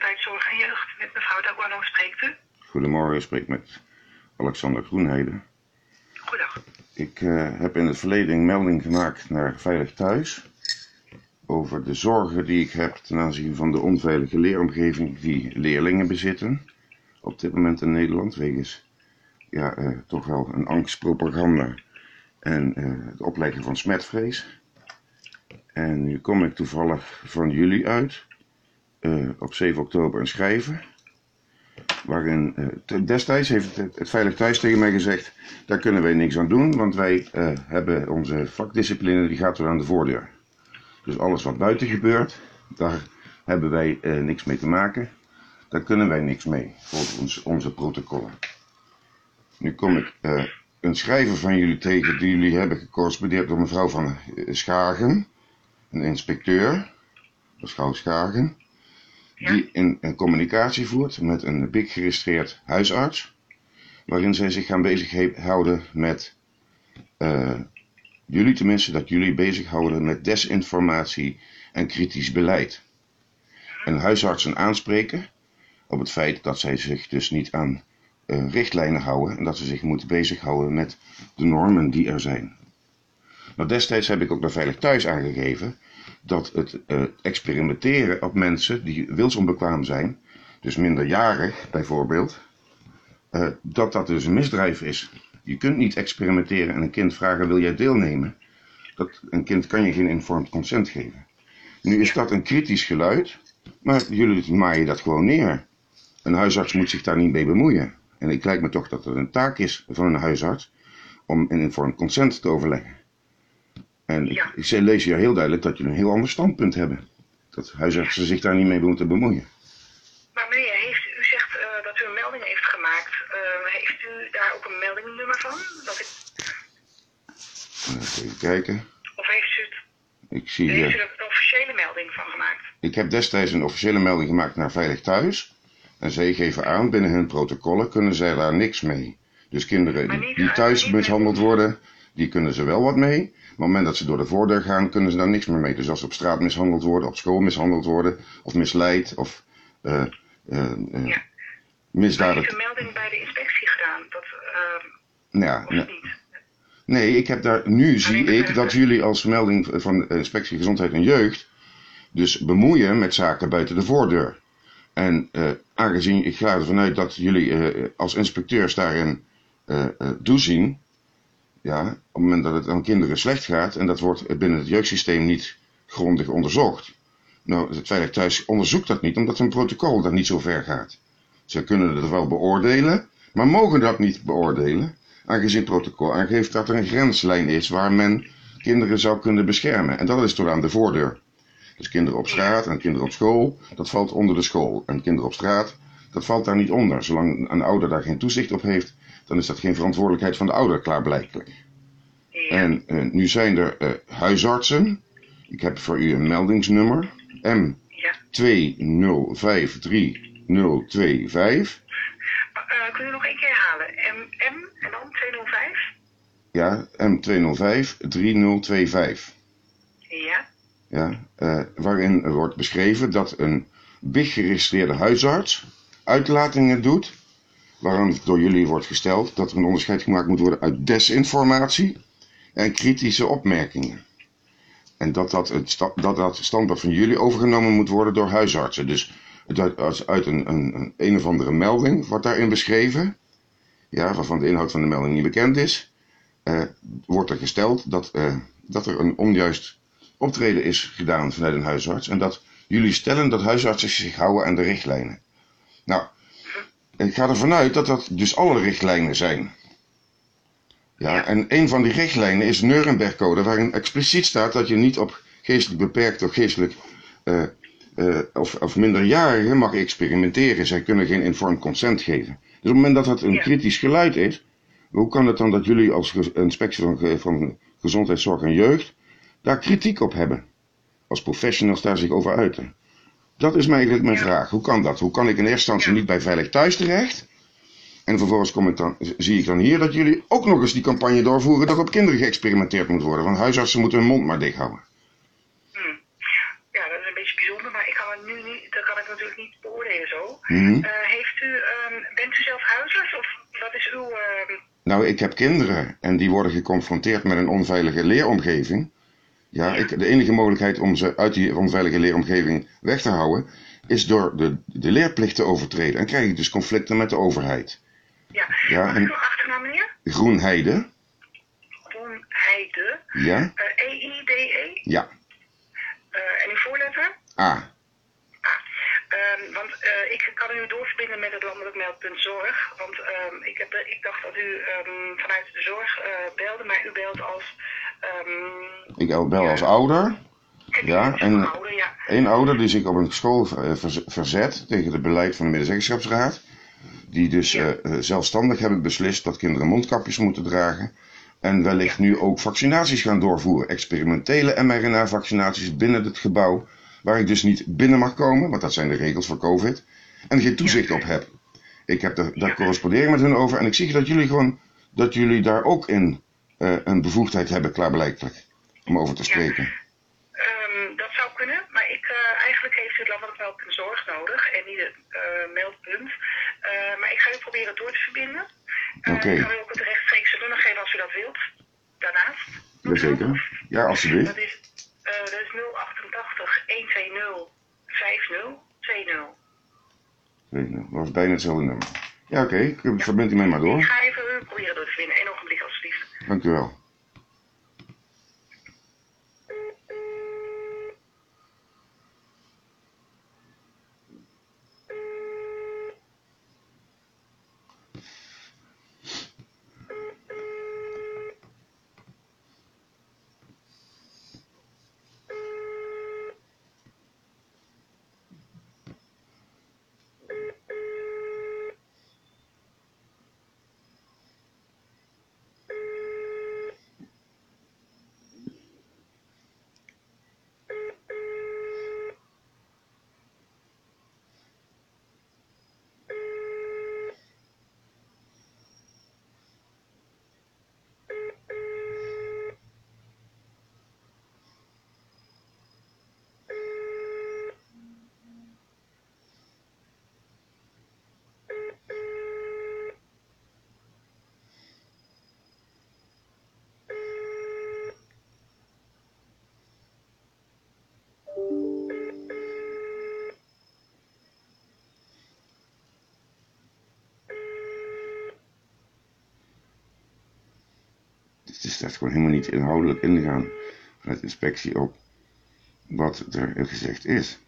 gezondheidszorg en jeugd met mevrouw Daguano spreekt u. Goedemorgen, ik spreek met Alexander Groenheden. Goedendag. Ik eh, heb in het verleden melding gemaakt naar Veilig Thuis over de zorgen die ik heb ten aanzien van de onveilige leeromgeving die leerlingen bezitten op dit moment in Nederland, wegens ja, eh, toch wel een angstpropaganda en eh, het opleggen van smetvrees. En nu kom ik toevallig van jullie uit, eh, op 7 oktober, een schrijven. Waarin eh, destijds heeft het, het Veilig Thuis tegen mij gezegd: daar kunnen wij niks aan doen, want wij eh, hebben onze vakdiscipline, die gaat weer aan de voordeur. Dus alles wat buiten gebeurt, daar hebben wij niks mee te maken. Daar kunnen wij niks mee, volgens onze protocollen. Nu kom ik een schrijver van jullie tegen die jullie hebben gecorrespondeerd door mevrouw van Schagen, een inspecteur, mevrouw Schagen, die een, een communicatie voert met een BIC geregistreerd huisarts, waarin zij zich gaan bezighouden met, eh, jullie tenminste, dat jullie bezighouden met desinformatie en kritisch beleid. En huisartsen aanspreken op het feit dat zij zich dus niet aan eh, richtlijnen houden en dat ze zich moeten bezighouden met de normen die er zijn. Nou, destijds heb ik ook naar Veilig Thuis aangegeven dat het eh, experimenteren op mensen die wilsonbekwaam zijn, dus minderjarig bijvoorbeeld, eh, dat dat dus een misdrijf is. Je kunt niet experimenteren en een kind vragen: wil jij deelnemen? Dat, een kind kan je geen informed consent geven. Nu is dat een kritisch geluid, maar jullie maaien dat gewoon neer. Een huisarts moet zich daar niet mee bemoeien. En ik lijkt me toch dat het een taak is van een huisarts om een informed consent te overleggen. En ik, Ja. ik lees hier heel duidelijk dat jullie een heel ander standpunt hebben. Dat huisartsen zich daar niet mee moeten bemoeien. Maar meneer, heeft, u zegt eh, dat u een melding heeft gemaakt. Eh, heeft u daar ook een meldingnummer van? Dat ik, Eh, Even kijken. of heeft u, het, Ik zie heeft u er een officiële melding van gemaakt? Ik heb destijds een officiële melding gemaakt naar Veilig Thuis. En zij geven aan, binnen hun protocollen kunnen zij daar niks mee. Dus kinderen die, niet- die thuis mishandeld worden, die kunnen ze wel wat mee. Maar op het moment dat ze door de voordeur gaan, kunnen ze daar niks meer mee. Dus als ze op straat mishandeld worden, op school mishandeld worden, of misleid, of eh eh, Ja. Misdaden. heeft u een melding bij de inspectie gedaan? Dat, eh, Nou ja, of nee, niet? nee, ik heb daar, nu zie bij ik dat jullie als melding van de Inspectie Gezondheid en Jeugd dus bemoeien met zaken buiten de voordeur. En aangezien ik ga ervan uit dat jullie als inspecteurs daarin eh, toezien, ja, op het moment dat het aan kinderen slecht gaat en dat wordt binnen het jeugdsysteem niet grondig onderzocht. Nou, het Veilig Thuis onderzoekt dat niet, omdat hun protocol dat niet zo ver gaat. Ze kunnen het wel beoordelen, maar mogen dat niet beoordelen, aangezien het protocol aangeeft dat er een grenslijn is waar men kinderen zou kunnen beschermen. En dat is tot aan de voordeur. Dus kinderen op straat en kinderen op school, dat valt onder de school. En kinderen op straat, dat valt daar niet onder. Zolang een ouder daar geen toezicht op heeft, dan is dat geen verantwoordelijkheid van de ouder, klaarblijkelijk. Ja. En eh, nu zijn er eh, huisartsen. Ik heb voor u een meldingsnummer. M ja. 2053025. Eh, kun je nog één keer herhalen? M, M en dan 205? Ja, M2053025. Ja. Ja, eh, waarin wordt beschreven dat een BIG-geregistreerde huisarts uitlatingen doet, waarom door jullie wordt gesteld dat er een onderscheid gemaakt moet worden uit desinformatie en kritische opmerkingen. En dat dat, het sta- dat, standpunt van jullie overgenomen moet worden door huisartsen. Dus uit, uit een, een, een, een of andere melding wordt daarin beschreven, ja, waarvan de inhoud van de melding niet bekend is, eh, wordt er gesteld dat, eh, dat er een onjuist optreden is gedaan vanuit een huisarts. En dat jullie stellen dat huisartsen zich houden aan de richtlijnen. Nou, ik ga ervan uit dat dat dus alle richtlijnen zijn. Ja, en een van die richtlijnen is de Nuremberg-code, waarin expliciet staat dat je niet op geestelijk beperkt of geestelijk eh, eh, of, of minderjarigen mag experimenteren. Zij kunnen geen informed consent geven. Dus op het moment dat dat een Ja. kritisch geluid is, hoe kan het dan dat jullie als inspectie van, van gezondheidszorg en jeugd daar kritiek op hebben? Als professionals daar zich over uiten. Dat is eigenlijk mijn Ja. vraag. Hoe kan dat? Hoe kan ik in eerste instantie Ja. niet bij Veilig Thuis terecht? En vervolgens kom ik dan, zie ik dan hier dat jullie ook nog eens die campagne doorvoeren dat op kinderen geëxperimenteerd moet worden. Want huisartsen moeten hun mond maar dicht houden. Hm. Ja, dat een beetje bijzonder, maar ik kan het nu niet, dat kan ik natuurlijk niet beoordelen zo. Mhm. Eh, heeft u, ehm, bent u zelf huisarts of wat is uw... ehm, Nou, ik heb kinderen en die worden geconfronteerd met een onveilige leeromgeving. Ja, ik, de enige mogelijkheid om ze uit die onveilige leeromgeving weg te houden, is door de, de leerplicht te overtreden. En krijg ik dus conflicten met de overheid. ja, Ja, en- achternaam, meneer? Groenheide, Groen Heide. ja, Eh, E-I-D-E. ja, Eh, en uw voorletter? A, Ehm, want eh, ik kan u doorverbinden met het landelijk meldpunt zorg. Want ehm, ik, heb, ik dacht dat u ehm, vanuit de zorg belde, maar u belt als... ehm ik bel als ouder. Ja, en- ouder, ja. Een ouder die zich op een school eh, verz- verzet tegen het beleid van de medezeggenschapsraad. Die dus Ja. eh, eh, zelfstandig hebben beslist dat kinderen mondkapjes moeten dragen. En wellicht nu ook vaccinaties gaan doorvoeren. Experimentele mRNA-vaccinaties binnen het gebouw. Waar ik dus niet binnen mag komen, want dat zijn de regels voor COVID. En geen toezicht op heb. Ik heb daar ik met hun over. En ik zie dat jullie gewoon, dat jullie daar ook in eh, een bevoegdheid hebben, klaarblijkelijk. Om over te Ja. spreken. Ehm, dat zou kunnen, maar ik, eh, eigenlijk heeft u het landelijk meldpunt zorg nodig en niet het eh, meldpunt. Maar ik ga u proberen door te verbinden. Oké. Ik kan u ook het rechtstreekse nummer geven als u dat wilt. Daarnaast. Jazeker. Ja, alsjeblieft. Dat is, dat is 088 120 5020. Weet je, Dat was bijna hetzelfde nummer. Ja, oké. Okay. Verbind u mij maar Ik door. ga even proberen door te vinden. Dank u wel. Echt gewoon helemaal niet inhoudelijk ingaan vanuit inspectie op wat er gezegd is.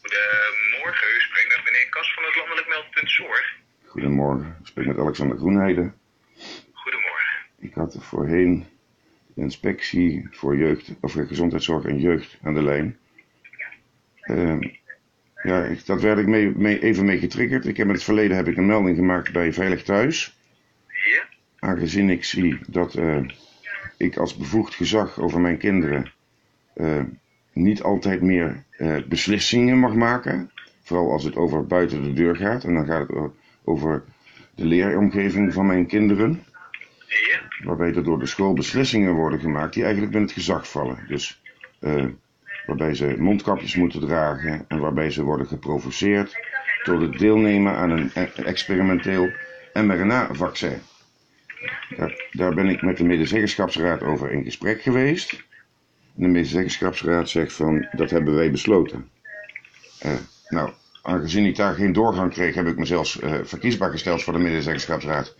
Goedemorgen, u spreekt met meneer Kas van het Landelijk Meldpunt Zorg. Goedemorgen, ik spreek met Alexander Groenheide. Goedemorgen. Ik had voorheen de inspectie voor jeugd, of gezondheidszorg en jeugd aan de lijn. Ehm, ja, ik, dat werd ik mee, mee, even mee getriggerd. Ik heb in het verleden heb ik een melding gemaakt bij Veilig Thuis. Ja? Aangezien ik zie dat eh, ik als bevoegd gezag over mijn kinderen eh, niet altijd meer eh, beslissingen mag maken. Vooral als het over buiten de deur gaat. En dan gaat het over de leeromgeving van mijn kinderen. Ja? Waarbij er door de school beslissingen worden gemaakt die eigenlijk binnen het gezag vallen. Dus eh, waarbij ze mondkapjes moeten dragen en waarbij ze worden geprovoceerd tot het deelnemen aan een e- experimenteel mRNA-vaccin. Daar, daar ben ik met de medezeggenschapsraad over in gesprek geweest. En de medezeggenschapsraad zegt van, dat hebben wij besloten. Eh, nou, aangezien ik daar geen doorgang kreeg, heb ik mezelf eh, verkiesbaar gesteld voor de medezeggenschapsraad.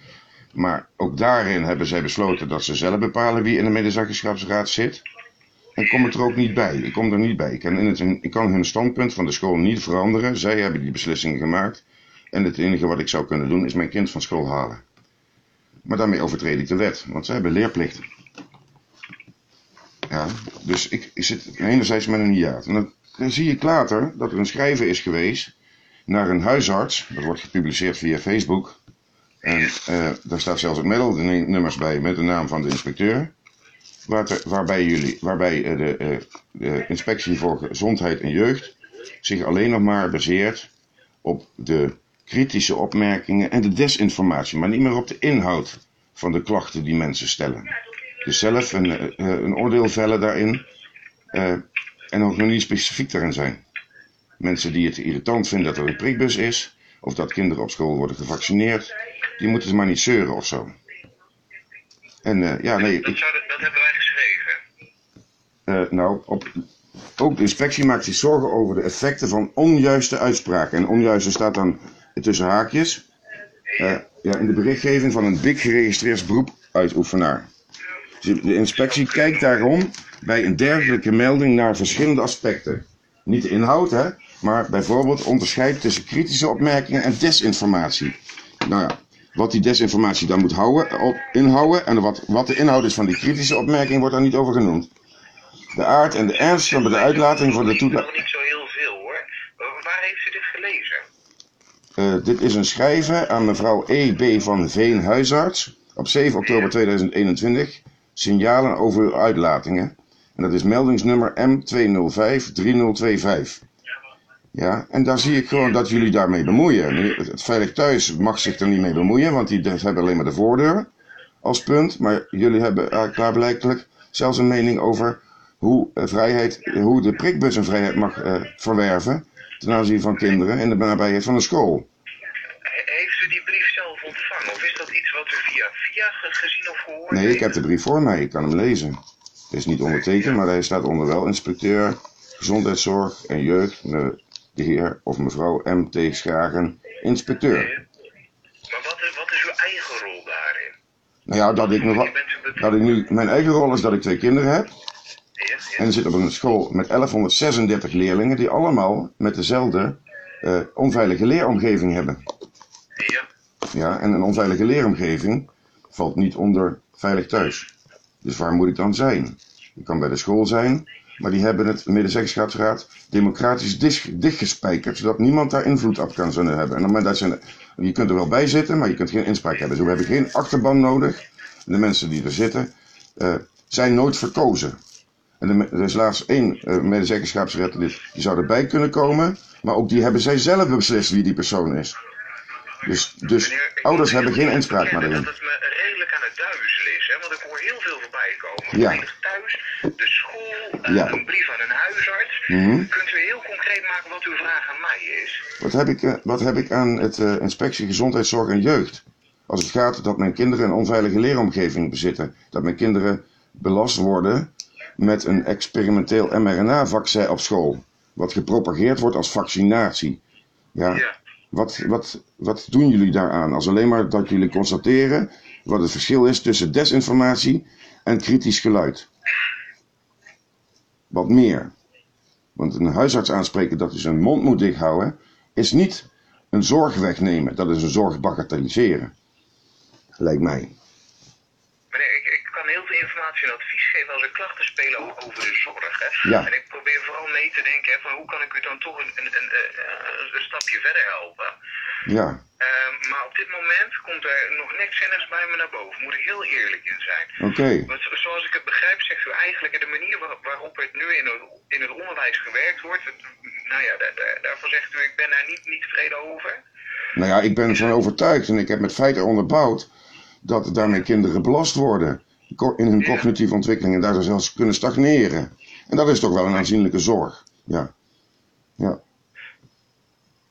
Maar ook daarin hebben zij besloten dat ze zelf bepalen wie in de medezeggenschapsraad zit. En kom ik er ook niet bij. Ik kom er niet bij. Ik kan, ik hun standpunt van de school niet veranderen. Zij hebben die beslissingen gemaakt. En het enige wat ik zou kunnen doen is mijn kind van school halen. Maar daarmee overtreed ik de wet, want zij hebben leerplicht. Ja, dus ik, ik zit enerzijds met een hiaat. En dan, dan zie ik later dat er een schrijven is geweest naar een huisarts. Dat wordt gepubliceerd via Facebook. En eh, daar staat zelfs ook meldnummers bij met de naam van de inspecteur. Waar te- waarbij, jullie, waarbij eh, de, eh, de inspectie voor gezondheid en jeugd zich alleen nog maar baseert op de kritische opmerkingen en de desinformatie, maar niet meer op de inhoud van de klachten die mensen stellen. Dus zelf een, een oordeel vellen daarin en ook nog niet specifiek daarin zijn. Mensen die het irritant vinden dat er een prikbus is, of dat kinderen op school worden gevaccineerd, die moeten ze maar niet zeuren of zo. En eh, ja, nee, Dat, ik, zouden, dat hebben wij geschreven. eh, nou, op, ook de inspectie maakt zich zorgen over de effecten van onjuiste uitspraken. En onjuiste staat dan tussen haakjes eh, ja, in de berichtgeving van een BIC geregistreerd beroepuitoefenaar. De inspectie kijkt daarom bij een dergelijke melding naar verschillende aspecten. Niet de inhoud, hè, maar bijvoorbeeld onderscheid tussen kritische opmerkingen en desinformatie. Nou ja, wat die desinformatie dan moet houden, op, inhouden en wat, wat de inhoud is van die kritische opmerking wordt daar niet over genoemd. De aard en de ernst van de uitlating voor de toelating. niet zo heel veel hoor. Wa- Waar heeft u dit gelezen? Eh, dit is een schrijven aan mevrouw E.B. van Veen, huisarts, op 7 oktober 2021. Signalen over uw uitlatingen. En dat is meldingsnummer M205-3025. Ja, en daar zie ik gewoon dat jullie daarmee bemoeien. Het, Veilig Thuis mag zich er niet mee bemoeien, want die de- hebben alleen maar de voordeur als punt. Maar jullie hebben uh, klaarblijkelijk zelfs een mening over hoe, eh, vrijheid, hoe de prikbus een vrijheid mag eh, verwerven ten aanzien van kinderen in de nabijheid van een school. He- heeft u die brief zelf ontvangen? Of is dat iets wat gezien of gehoord Nee, ik heb de brief voor mij. Ik kan hem lezen. Het is niet ondertekend, maar hij staat onder wel inspecteur gezondheidszorg en jeugd, de, heer of mevrouw M. T. Schagen, inspecteur. Maar wat is, wat is uw eigen rol daarin? Nou ja, dat ik, me, dat nu, mijn eigen rol is dat ik twee kinderen heb en zit op een school met 1136 leerlingen die allemaal met dezelfde eh, onveilige leeromgeving hebben. ja. Ja, en een onveilige leeromgeving valt niet onder veilig thuis. Dus waar moet ik dan zijn? Ik kan bij de school zijn, maar die hebben het medezeggenschapsraad democratisch dichtgespijkerd, zodat niemand daar invloed op kan zullen hebben. En op het dat ze, je kunt er wel bij zitten, maar je kunt geen inspraak hebben. Dus we hebben geen achterban nodig. De mensen die er zitten, eh, zijn nooit verkozen. En er is laatst één medezeggenschapsraad die zou erbij kunnen komen, maar ook die hebben zij zelf beslist wie die persoon is. Dus, dus ouders hebben geen inspraak meer erin. Dat het me redelijk aan het duizelen is, hè? want ik hoor heel veel voorbij komen. Ja. Thuis, de school, eh, Ja. een brief aan een huisarts. Mhm. Kunt u heel concreet maken wat uw vraag aan mij is? Wat heb ik, eh, wat heb ik aan het eh, inspectie gezondheidszorg en jeugd? Als het gaat dat mijn kinderen een onveilige leeromgeving bezitten. Dat mijn kinderen belast worden met een experimenteel mRNA-vaccin op school. Wat gepropageerd wordt als vaccinatie. Ja, Ja. wat, wat, wat doen jullie daaraan? Als alleen maar dat jullie constateren wat het verschil is tussen desinformatie en kritisch geluid. Wat meer. Want een huisarts aanspreken dat hij zijn mond moet dichthouden, is niet een zorg wegnemen. Dat is een zorg bagatelliseren. Lijkt mij. Meneer, ik, ik kan heel veel informatie en advies geven als er klachten spelen over de zorg. Hè? Ja. En ik probeer vooral mee te denken hè, van hoe kan ik u dan toch een, een, een, een, een stapje verder helpen. Ja, Ehm, maar op dit moment komt er nog niks zinnigs bij me naar boven. Moet ik heel eerlijk in zijn. oké. Want zo- zoals ik het begrijp, zegt u eigenlijk de manier waar- waarop het nu in het, in het onderwijs gewerkt wordt. Het, nou ja, daar, daar- daarvan zegt u, ik ben daar niet, niet tevreden over. Nou ja, ik ben ervan overtuigd en ik heb met feiten onderbouwd dat daarmee kinderen belast worden in hun Ja. cognitieve ontwikkeling en daar zelfs kunnen stagneren. En dat is toch wel een aanzienlijke zorg. Ja. Ja.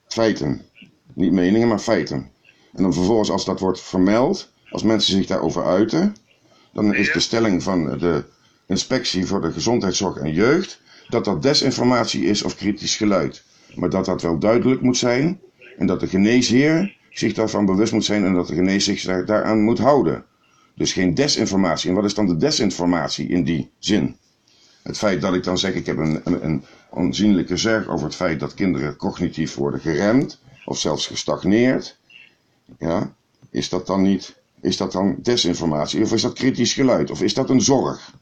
Feiten. Niet meningen, maar feiten. En dan vervolgens, als dat wordt vermeld, als mensen zich daarover uiten, dan is de stelling van de inspectie voor de gezondheidszorg en jeugd dat dat desinformatie is of kritisch geluid. Maar dat dat wel duidelijk moet zijn en dat de geneesheer zich daarvan bewust moet zijn en dat de geneesheer zich daar, daaraan moet houden. Dus geen desinformatie. En wat is dan de desinformatie in die zin? Het feit dat ik dan zeg, ik heb een, een, een aanzienlijke zorg over het feit dat kinderen cognitief worden geremd of zelfs gestagneerd, ja, is dat dan niet, is dat dan desinformatie of is dat kritisch geluid of is dat een zorg?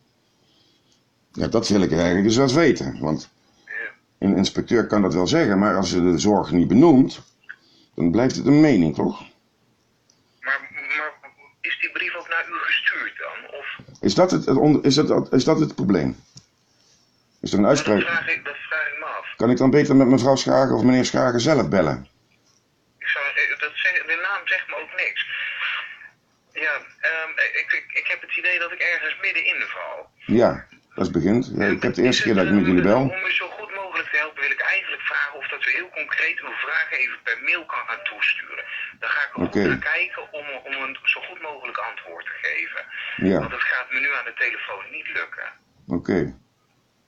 Ja, dat wil ik eigenlijk dus eens wel weten, want een inspecteur kan dat wel zeggen, maar als ze de zorg niet benoemt, dan blijft het een mening, toch? Maar, is die brief ook naar u gestuurd dan? Of... Is, dat het, is, dat, is dat het probleem? Is er een uitspraak? Dat vraag ik, me af. Kan ik dan beter met mevrouw Schagen of meneer Schagen zelf bellen? Niks. Ja, ehm, ik, ik, ik heb het idee dat ik ergens middenin val. Ja, dat is begint. Ja, ik heb de eerste keer dat ik met jullie bel. Om u zo goed mogelijk te helpen wil ik eigenlijk vragen of dat u heel concreet uw vragen even per mail kan gaan toesturen. Dan ga ik goed naar kijken om, om een zo goed mogelijk antwoord te geven. Ja, Want het gaat me nu aan de telefoon niet lukken. oké.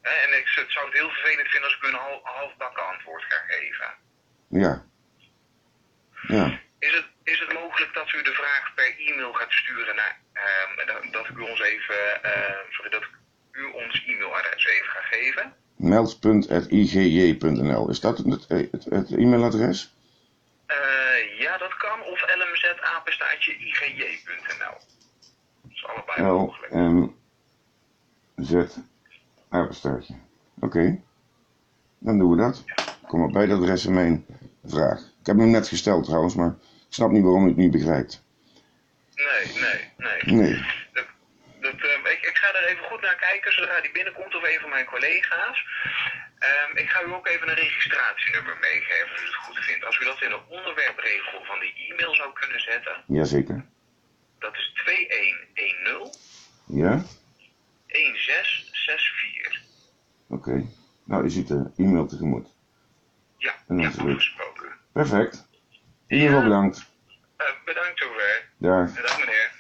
En ik z- zou het heel vervelend vinden als ik u een half, halfbakken antwoord ga geven. Ja. Ja, Is het, is het mogelijk dat u de vraag per e-mail gaat sturen naar, ehm, dat, dat ik u ons even, eh, sorry, dat u ons e-mailadres even ga geven? meld.igj.nl. Is dat het, het, het e-mailadres? Eh, ja, dat kan. Of lmzapenstaatje igj.nl. Dat is allebei L, mogelijk. M, Z, apenstaartje. Oké. Dan doen we dat. Kom op bij dat adres in mijn vraag. Ik heb hem net gesteld trouwens, maar snap niet waarom u het niet begrijpt. Nee, nee, nee. Nee. Dat, dat, eh, ik, ik ga er even goed naar kijken zodra die binnenkomt of een van mijn collega's. Ehm, ik ga u ook even een registratienummer meegeven als u het goed vindt. Als u dat in de onderwerpregel van die e-mail zou kunnen zetten, Jazeker. dat is 2110 Ja? 1664. Oké. Nou, je ziet de e-mail tegemoet. Ja, En dat ja is leuk. afgesproken. Perfect. In ieder geval bedankt. Eh, bedankt zover. Dag. Dag meneer.